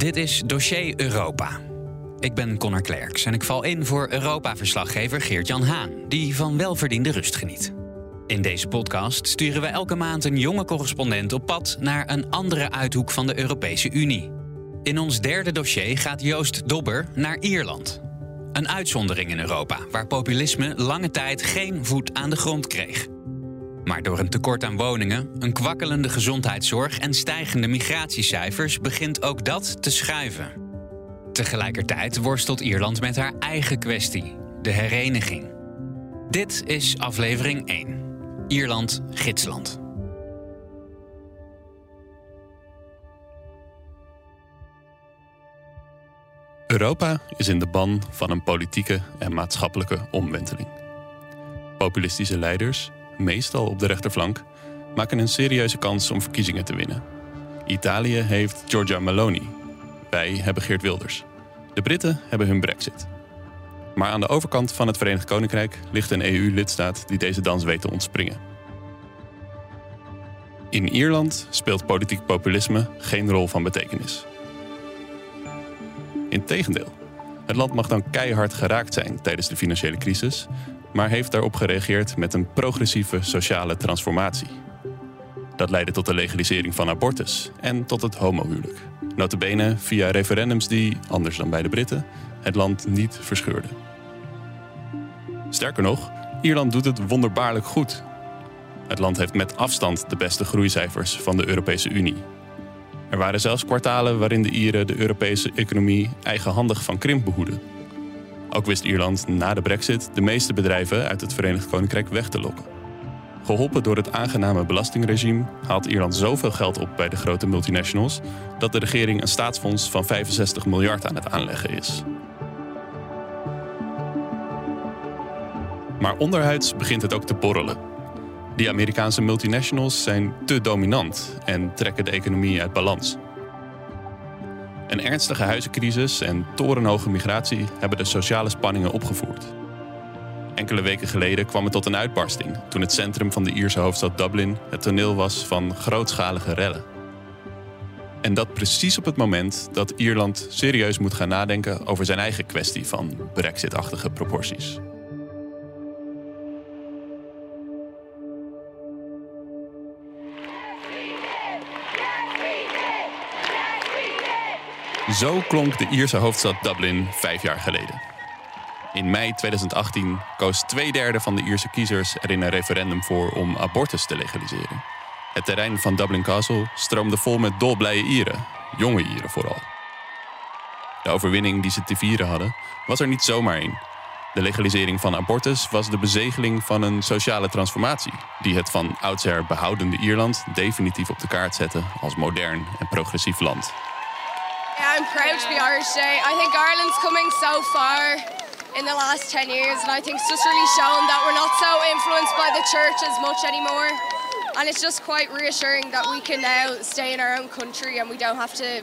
Dit is Dossier Europa. Ik ben Connor Klerks en ik val in voor Europa-verslaggever Geert-Jan Haan, die van welverdiende rust geniet. In deze podcast sturen we elke maand een jonge correspondent op pad naar een andere uithoek van de Europese Unie. In ons derde dossier gaat Joost Dobber naar Ierland. Een uitzondering in Europa, waar populisme lange tijd geen voet aan de grond kreeg. Maar door een tekort aan woningen, een kwakkelende gezondheidszorg en stijgende migratiecijfers begint ook dat te schuiven. Tegelijkertijd worstelt Ierland met haar eigen kwestie, de hereniging. Dit is aflevering 1. Ierland, gidsland. Europa is in de ban van een politieke en maatschappelijke omwenteling. Populistische leiders, meestal op de rechterflank, maken een serieuze kans om verkiezingen te winnen. Italië heeft Giorgia Meloni. Wij hebben Geert Wilders. De Britten hebben hun brexit. Maar aan de overkant van het Verenigd Koninkrijk ligt een EU-lidstaat die deze dans weet te ontspringen. In Ierland speelt politiek populisme geen rol van betekenis. Integendeel, het land mag dan keihard geraakt zijn tijdens de financiële crisis, maar heeft daarop gereageerd met een progressieve sociale transformatie. Dat leidde tot de legalisering van abortus en tot het homohuwelijk. Notabene via referendums die, anders dan bij de Britten, het land niet verscheurden. Sterker nog, Ierland doet het wonderbaarlijk goed. Het land heeft met afstand de beste groeicijfers van de Europese Unie. Er waren zelfs kwartalen waarin de Ieren de Europese economie eigenhandig van krimp behoeden. Ook wist Ierland na de brexit de meeste bedrijven uit het Verenigd Koninkrijk weg te lokken. Geholpen door het aangename belastingregime haalt Ierland zoveel geld op bij de grote multinationals dat de regering een staatsfonds van 65 miljard aan het aanleggen is. Maar onderhuids begint het ook te borrelen. Die Amerikaanse multinationals zijn te dominant en trekken de economie uit balans. Een ernstige huizencrisis en torenhoge migratie hebben de sociale spanningen opgevoerd. Enkele weken geleden kwam het tot een uitbarsting toen het centrum van de Ierse hoofdstad Dublin het toneel was van grootschalige rellen. En dat precies op het moment dat Ierland serieus moet gaan nadenken over zijn eigen kwestie van Brexit-achtige proporties. Zo klonk de Ierse hoofdstad Dublin vijf jaar geleden. In mei 2018 koos twee derde van de Ierse kiezers er in een referendum voor om abortus te legaliseren. Het terrein van Dublin Castle stroomde vol met dolblije Ieren, jonge Ieren vooral. De overwinning die ze te vieren hadden, was er niet zomaar in. De legalisering van abortus was de bezegeling van een sociale transformatie, die het van oudsher behoudende Ierland definitief op de kaart zette als modern en progressief land. Yeah, I'm proud to be Irish today. I think Ireland's coming so far in the last 10 years, and I think it's just really shown that we're not so influenced by the church as much anymore. And it's just quite reassuring that we can now stay in our own country and we don't have to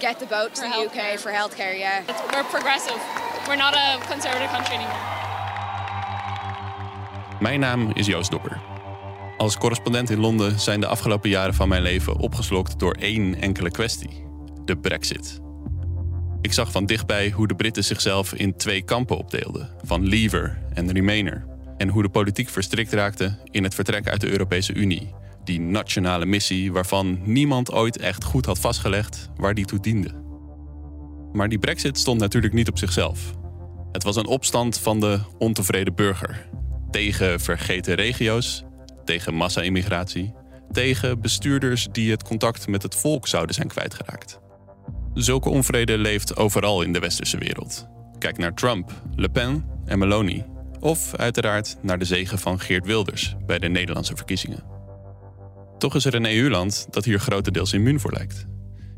get the boat to For the healthcare. UK for healthcare, yeah. We're progressive. We're not a conservative country anymore. Mijn naam is Joost Dobber. Als correspondent in Londen zijn de afgelopen jaren van mijn leven opgeslokt door één enkele kwestie: de Brexit. Ik zag van dichtbij hoe de Britten zichzelf in twee kampen opdeelden: van Leaver en Remainer. En hoe de politiek verstrikt raakte in het vertrek uit de Europese Unie. Die nationale missie waarvan niemand ooit echt goed had vastgelegd waar die toe diende. Maar die Brexit stond natuurlijk niet op zichzelf. Het was een opstand van de ontevreden burger. Tegen vergeten regio's, tegen massa-immigratie, tegen bestuurders die het contact met het volk zouden zijn kwijtgeraakt. Zulke onvrede leeft overal in de westerse wereld. Kijk naar Trump, Le Pen en Meloni. Of uiteraard naar de zegen van Geert Wilders bij de Nederlandse verkiezingen. Toch is er een EU-land dat hier grotendeels immuun voor lijkt.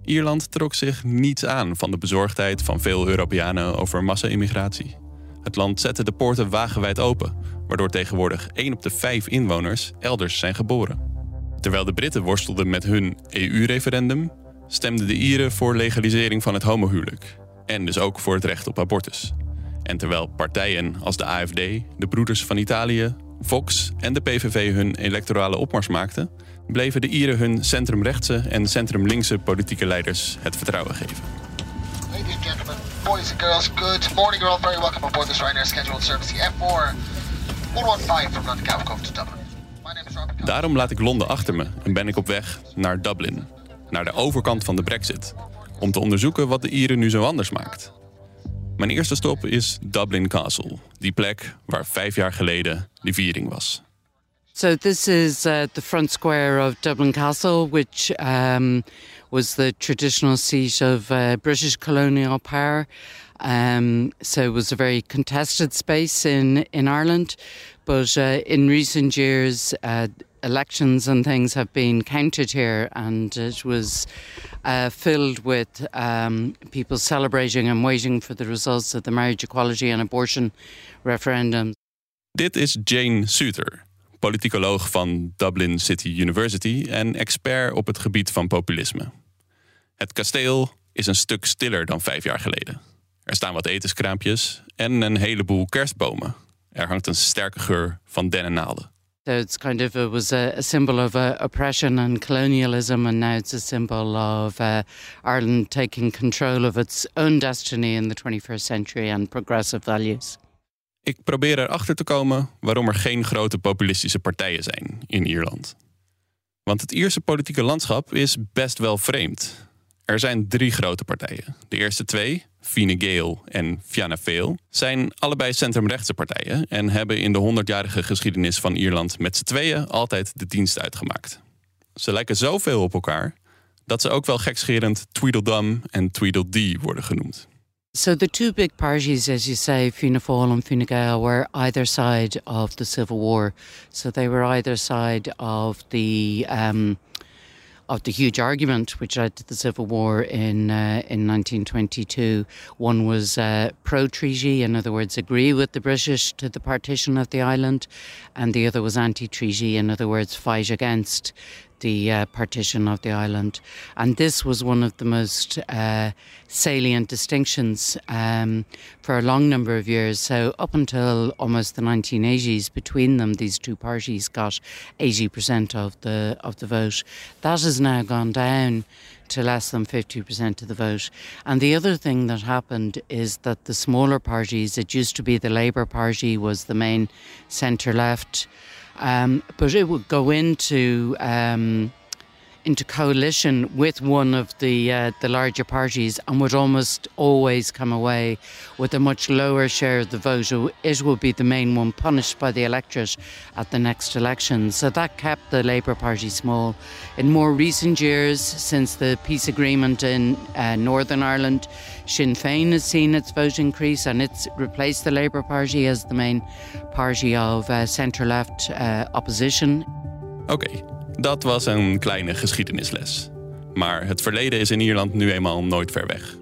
Ierland trok zich niets aan van de bezorgdheid van veel Europeanen over massa-immigratie. Het land zette de poorten wagenwijd open, waardoor tegenwoordig 1 op de 5 inwoners elders zijn geboren. Terwijl de Britten worstelden met hun EU-referendum, stemden de Ieren voor legalisering van het homohuwelijk en dus ook voor het recht op abortus. En terwijl partijen als de AFD, de Broeders van Italië, Vox en de PVV hun electorale opmars maakten, bleven de Ieren hun centrumrechtse en centrumlinkse politieke leiders het vertrouwen geven. Ladies and gentlemen, boys and girls, good morning. You're all very welcome aboard this Ryanair scheduled service F4 115 from London Gatwick to Dublin. My name is Robert. Daarom laat ik Londen achter me en ben ik op weg naar Dublin, naar de overkant van de Brexit, om te onderzoeken wat de Ieren nu zo anders maakt. Mijn eerste stop is Dublin Castle, die plek waar vijf jaar geleden de viering was. So this is uh, the front square of Dublin Castle, which um, was the traditional seat of uh, British colonial power. Um, so it was a very contested space in in Ireland, but uh, in recent years. Elections and things have been counted here, and it was uh, filled with um, people celebrating and waiting for the results of the marriage equality and abortion referendum. Dit is Jane Suter, politicoloog van Dublin City University en expert op het gebied van populisme. Het kasteel is een stuk stiller dan vijf jaar geleden. Er staan wat etenskraampjes en een heleboel kerstbomen. Er hangt een sterke geur van dennennaalden. So it's kind of it was a, a symbol of uh, oppression and colonialism, and now it's a symbol of uh, Ireland taking control of its own destiny in the 21st century and progressive values. Ik probeer erachter te komen waarom er geen grote populistische partijen zijn in Ierland. Want het Ierse politieke landschap is best wel vreemd. Er zijn drie grote partijen. De eerste twee, Fine Gael en Fianna Fáil, zijn allebei centrumrechtse partijen en hebben in de honderdjarige geschiedenis van Ierland met z'n tweeën altijd de dienst uitgemaakt. Ze lijken zoveel op elkaar dat ze ook wel gekscherend Tweedledum en Tweedledee worden genoemd. So the two big parties, as you say, Fianna Fáil and Fine Gael, were either side of the Civil War. So they were either side of the um, of the huge argument which led to the Civil War in uh, in 1922. One was uh, pro-treaty, in other words, agree with the British to the partition of the island, and the other was anti-treaty, in other words, fight against the uh, partition of the island. And this was one of the most uh, salient distinctions um, for a long number of years. So, up until almost the 1980s, between them, these two parties got 80% of the, of the vote. That has now gone down to less than 50% of the vote. And the other thing that happened is that the smaller parties, it used to be the Labour Party was the main centre left. Um, but it would go into um, into coalition with one of the uh, the larger parties and would almost always come away with a much lower share of the vote. It will be the main one punished by the electorate at the next election. So that kept the Labour Party small. In more recent years, since the peace agreement in uh, Northern Ireland, Sinn Féin has seen its vote increase and it's replaced the Labour Party as the main party of uh, centre left uh, opposition. Oké, dat was een kleine geschiedenisles. Maar het verleden is in Ierland nu eenmaal nooit ver weg.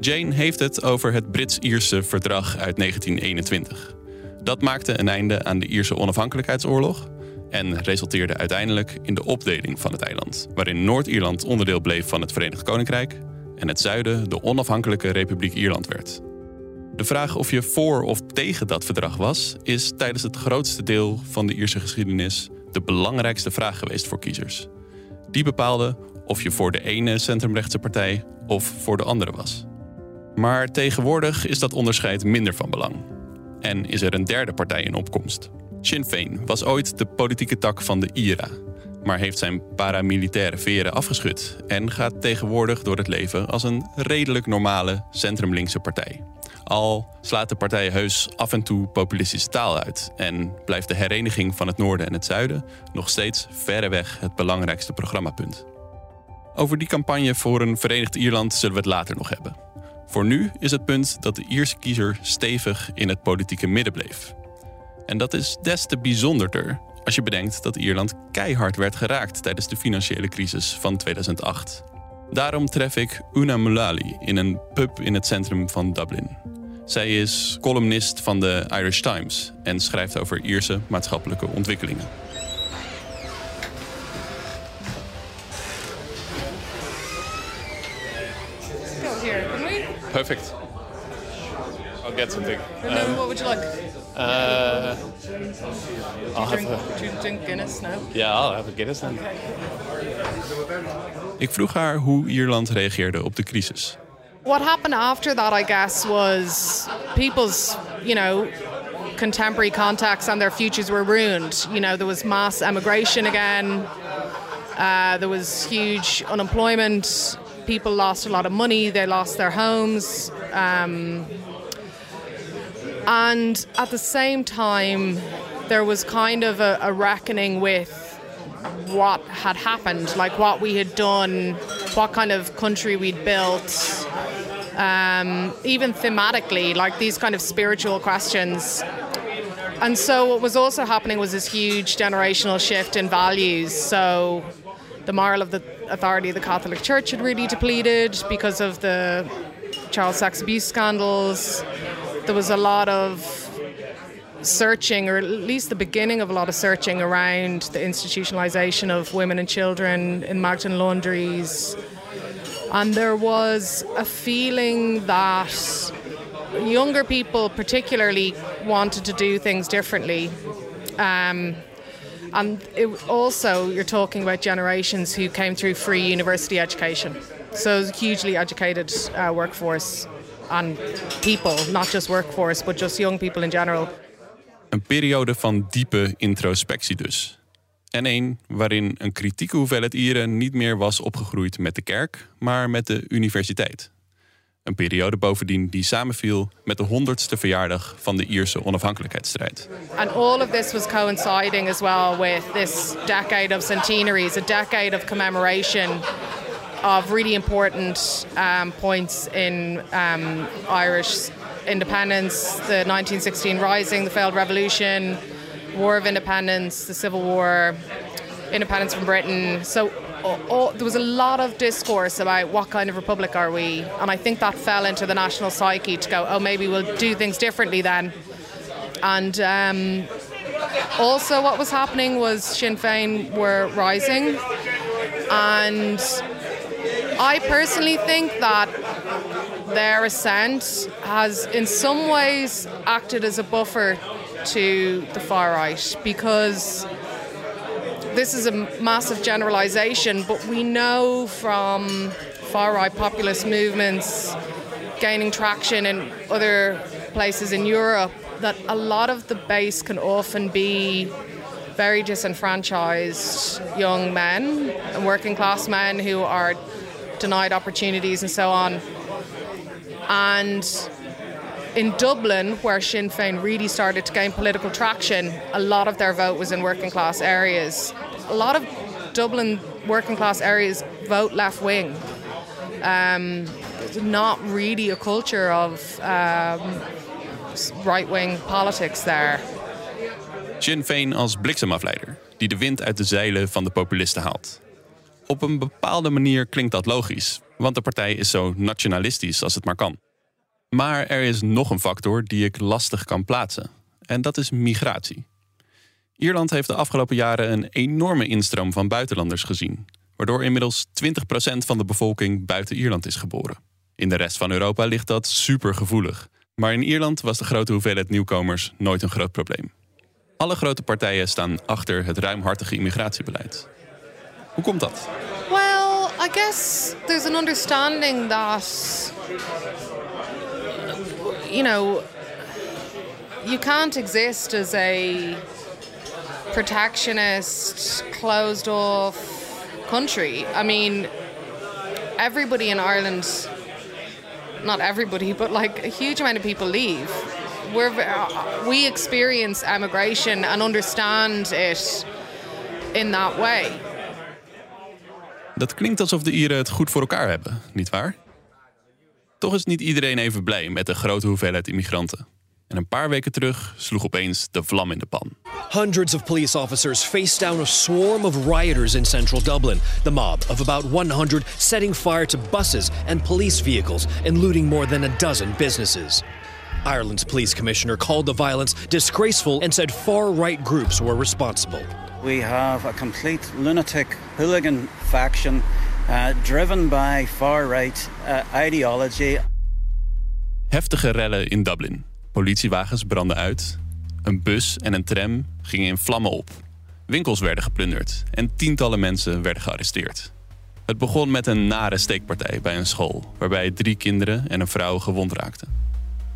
Jane heeft het over het Brits-Ierse verdrag uit 1921. Dat maakte een einde aan de Ierse onafhankelijkheidsoorlog en resulteerde uiteindelijk in de opdeling van het eiland, waarin Noord-Ierland onderdeel bleef van het Verenigd Koninkrijk en het zuiden de onafhankelijke Republiek Ierland werd. De vraag of je voor of tegen dat verdrag was, is tijdens het grootste deel van de Ierse geschiedenis de belangrijkste vraag geweest voor kiezers. Die bepaalde of je voor de ene centrumrechtse partij of voor de andere was. Maar tegenwoordig is dat onderscheid minder van belang. En is er een derde partij in opkomst. Sinn Féin was ooit de politieke tak van de IRA, maar heeft zijn paramilitaire veren afgeschud en gaat tegenwoordig door het leven als een redelijk normale centrumlinkse partij. Al slaat de partij heus af en toe populistische taal uit en blijft de hereniging van het noorden en het zuiden nog steeds verreweg het belangrijkste programmapunt. Over die campagne voor een Verenigd Ierland zullen we het later nog hebben. Voor nu is het punt dat de Ierse kiezer stevig in het politieke midden bleef. En dat is des te bijzonderder als je bedenkt dat Ierland keihard werd geraakt tijdens de financiële crisis van 2008. Daarom tref ik Una Mulali in een pub in het centrum van Dublin. Zij is columnist van de Irish Times en schrijft over Ierse maatschappelijke ontwikkelingen. Perfect. I'll get something. Then what would you like? Uh, I'll Drink, do you drink Guinness now? Yeah, I'll have a Guinness then. Ik vroeg haar hoe Ierland reageerde op de crisis. What happened after that, I guess, was people's, you know, contemporary contacts and their futures were ruined. You know, there was mass emigration again. Uh, there was huge unemployment. People lost a lot of money. They lost their homes. Um, and at the same time, there was kind of a, a reckoning with what had happened, like what we had done, what kind of country we'd built, um, even thematically, like these kind of spiritual questions. And so, what was also happening was this huge generational shift in values. So, the moral of the authority of the Catholic Church had really depleted because of the child sex abuse scandals. There was a lot of searching, or at least the beginning of a lot of searching around the institutionalization of women and children in Magdalen laundries. And there was a feeling that younger people, particularly, wanted to do things differently. Um, and also, you're talking about generations who came through free university education. So hugely educated uh, workforce and people, not just workforce, but just young people in general. Een periode van diepe introspectie dus. En een waarin een kritieke hoeveelheid Ieren niet meer was opgegroeid met de kerk, maar met de universiteit. Een periode bovendien die samenviel met de honderdste verjaardag van de Ierse onafhankelijkheidsstrijd. And all of this was coinciding as well with this decade of centenaries, a decade of commemoration of really important um, points in um, Irish independence, the 1916 Rising, the failed revolution, War of Independence, the Civil War, independence from Britain. So all, all, there was a lot of discourse about what kind of republic are we, and I think that fell into the national psyche to go, oh, maybe we'll do things differently then. And um, also, what was happening was Sinn Féin were rising, and I personally think that their ascent has, in some ways, acted as a buffer to the far right because this is a massive generalization, but we know from far right populist movements gaining traction in other places in Europe that a lot of the base can often be very disenfranchised young men and working class men who are denied opportunities and so on. And in Dublin, where Sinn Féin really started to gain political traction, a lot of their vote was in working class areas. A lot of Dublin working class areas vote left wing. Um, not really a culture of um, right wing politics there. Sinn Féin als bliksemafleider, die de wind uit de zeilen van de populisten haalt. Op een bepaalde manier klinkt dat logisch, want de partij is zo nationalistisch als het maar kan. Maar er is nog een factor die ik lastig kan plaatsen. En dat is migratie. Ierland heeft de afgelopen jaren een enorme instroom van buitenlanders gezien, waardoor inmiddels 20% van de bevolking buiten Ierland is geboren. In de rest van Europa ligt dat supergevoelig. Maar in Ierland was de grote hoeveelheid nieuwkomers nooit een groot probleem. Alle grote partijen staan achter het ruimhartige immigratiebeleid. Hoe komt dat? Well, I guess there's an understanding that, you know, you can't exist as a protectionist, closed off country. I mean, everybody in Ireland, not everybody, but like a huge amount of people leave. We're, uh, we experience emigration and understand it in that way. Dat klinkt alsof de Ieren het goed voor elkaar hebben, nietwaar? Toch is niet iedereen even blij met de grote hoeveelheid immigranten. En een paar weken terug sloeg opeens de vlam in de pan. Hundreds of police officers faced down a swarm of rioters in central Dublin. The mob of about 100 setting fire to buses and police vehicles and looting more than a dozen businesses. Ireland's police commissioner called the violence disgraceful and said far right groups were responsible. We have a complete lunatic hooligan faction uh, driven by far right uh, ideology. Heftige rellen in Dublin. Politiewagens brandden uit. Een bus en een tram gingen in vlammen op. Winkels werden geplunderd en tientallen mensen werden gearresteerd. Het begon met een nare steekpartij bij een school, waarbij drie kinderen en een vrouw gewond raakten.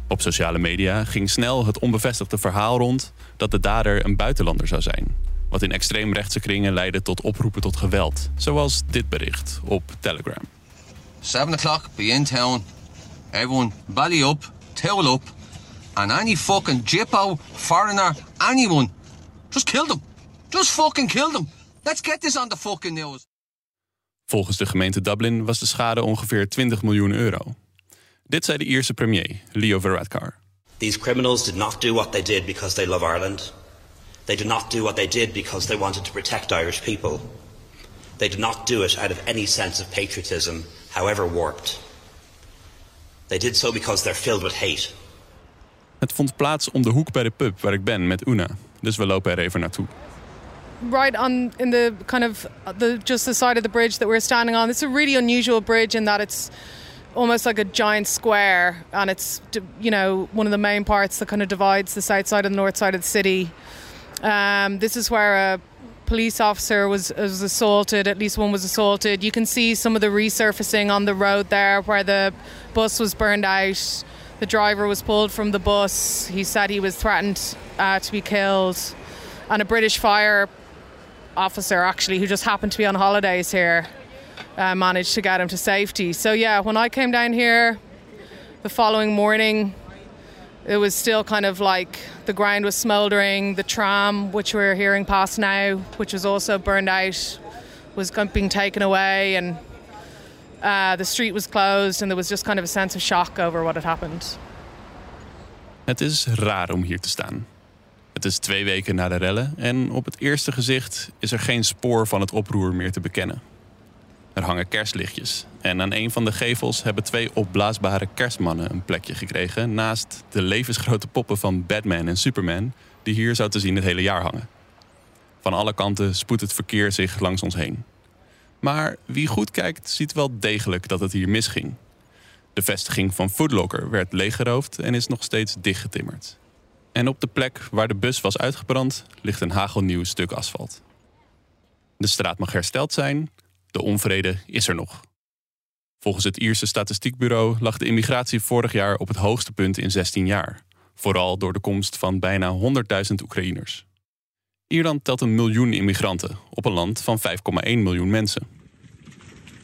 Op sociale media ging snel het onbevestigde verhaal rond dat de dader een buitenlander zou zijn. Wat in extreemrechtse kringen leidde tot oproepen tot geweld, zoals dit bericht op Telegram. 7 o'clock, be in town. Everyone, belly up, towel up, and any fucking jippo, foreigner, anyone, just kill them. Just fucking kill them. Let's get this on the fucking news. Volgens de gemeente Dublin was de schade ongeveer 20 miljoen euro. Dit zei de Ierse premier, Leo Varadkar. These criminals did not do what they did because they love Ireland. They did not do what they did because they wanted to protect Irish people. They did not do it out of any sense of patriotism, however warped. They did so because they're filled with hate. Het vond plaats om de hoek bij de pub waar ik ben met Una. Dus we lopen er even naartoe. right on in the kind of the just the side of the bridge that we're standing on. It's a really unusual bridge in that it's almost like a giant square, and it's you know one of the main parts that kind of divides the south side and the north side of the city. Um, this is where a police officer was was assaulted. At least one was assaulted. You can see some of the resurfacing on the road there, where the bus was burned out. The driver was pulled from the bus. He said he was threatened uh, to be killed, and a British fire officer actually who just happened to be on holidays here uh, managed to get him to safety. So yeah, when I came down here the following morning, it was still kind of like the ground was smouldering. The tram, which we're hearing past now, which was also burned out, was being taken away, and uh, the street was closed, and there was just kind of a sense of shock over what had happened. Het is raar om hier te staan. Het is twee weken na de rellen en op het eerste gezicht is er geen spoor van het oproer meer te bekennen. Er hangen kerstlichtjes en aan een van de gevels hebben twee opblaasbare kerstmannen een plekje gekregen naast de levensgrote poppen van Batman en Superman die hier zo te zien het hele jaar hangen. Van alle kanten spoedt het verkeer zich langs ons heen. Maar wie goed kijkt ziet wel degelijk dat het hier misging. De vestiging van Foodlocker werd leeggeroofd en is nog steeds dichtgetimmerd. En op de plek waar de bus was uitgebrand ligt een hagelnieuw stuk asfalt. De straat mag hersteld zijn, de onvrede is er nog. Volgens het Ierse statistiekbureau lag de immigratie vorig jaar op het hoogste punt in 16 jaar, vooral door de komst van bijna 100.000 Oekraïners. Ierland telt een miljoen immigranten op een land van 5,1 miljoen mensen.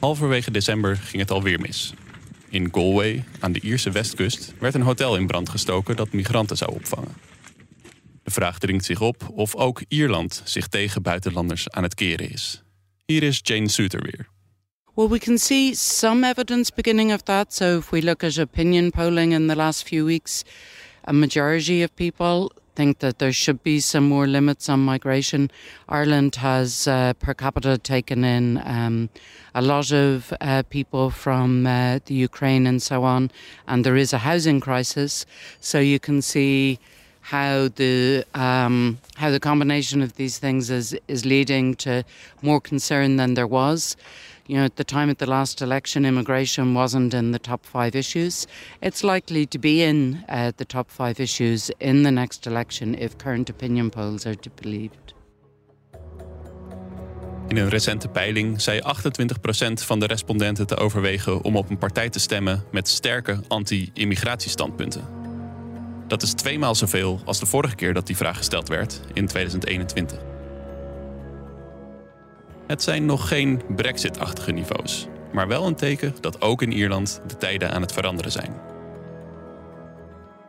Halverwege december ging het alweer mis. In Galway, aan de Ierse westkust, werd een hotel in brand gestoken dat migranten zou opvangen. De vraag dringt zich op of ook Ierland zich tegen buitenlanders aan het keren is. Hier is Jane Suter weer. Well, we can see some evidence beginning of that. So, if we look at opinion polling in the last few weeks, a majority of people think that there should be some more limits on migration. Ireland has uh, per capita taken in um, a lot of uh, people from uh, the Ukraine and so on, and there is a housing crisis. So you can see how the um, how the combination of these things is is leading to more concern than there was. You know, at the time of the last election, immigration wasn't in the top five issues. It's likely to be in uh, the top five issues in the next election if current opinion polls are to be believed. In een recente peiling zei 28% van de respondenten te overwegen om op een partij te stemmen met sterke anti-immigratiestandpunten. Dat is tweemaal zoveel als de vorige keer dat die vraag gesteld werd in 2021. Het zijn nog geen Brexit-achtige niveaus, maar wel een teken dat ook in Ierland de tijden aan het veranderen zijn.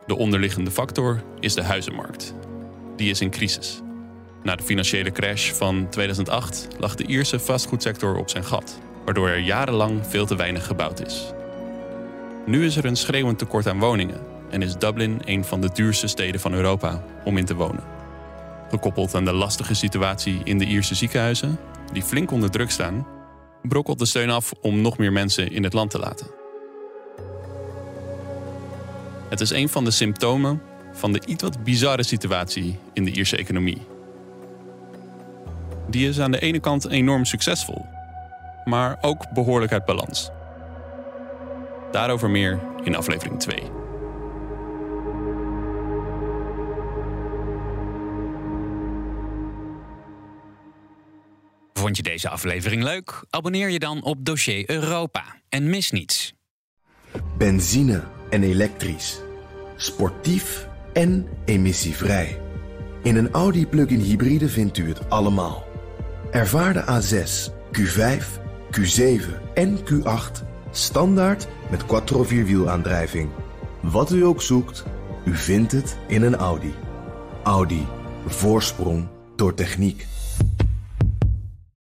De onderliggende factor is de huizenmarkt. Die is in crisis. Na de financiële crash van 2008 lag de Ierse vastgoedsector op zijn gat, waardoor er jarenlang veel te weinig gebouwd is. Nu is er een schreeuwend tekort aan woningen en is Dublin een van de duurste steden van Europa om in te wonen. Gekoppeld aan de lastige situatie in de Ierse ziekenhuizen, die flink onder druk staan, brokkelt de steun af om nog meer mensen in het land te laten. Het is een van de symptomen van de iets wat bizarre situatie in de Ierse economie. Die is aan de ene kant enorm succesvol, maar ook behoorlijk uit balans. Daarover meer in aflevering 2. Vond je deze aflevering leuk? Abonneer je dan op Dossier Europa en mis niets. Benzine en elektrisch. Sportief en emissievrij. In een Audi plug-in hybride vindt u het allemaal. Ervaar de A6, Q5, Q7 en Q8 standaard met quattro vierwielaandrijving. Wat u ook zoekt, u vindt het in een Audi. Audi. Voorsprong door techniek.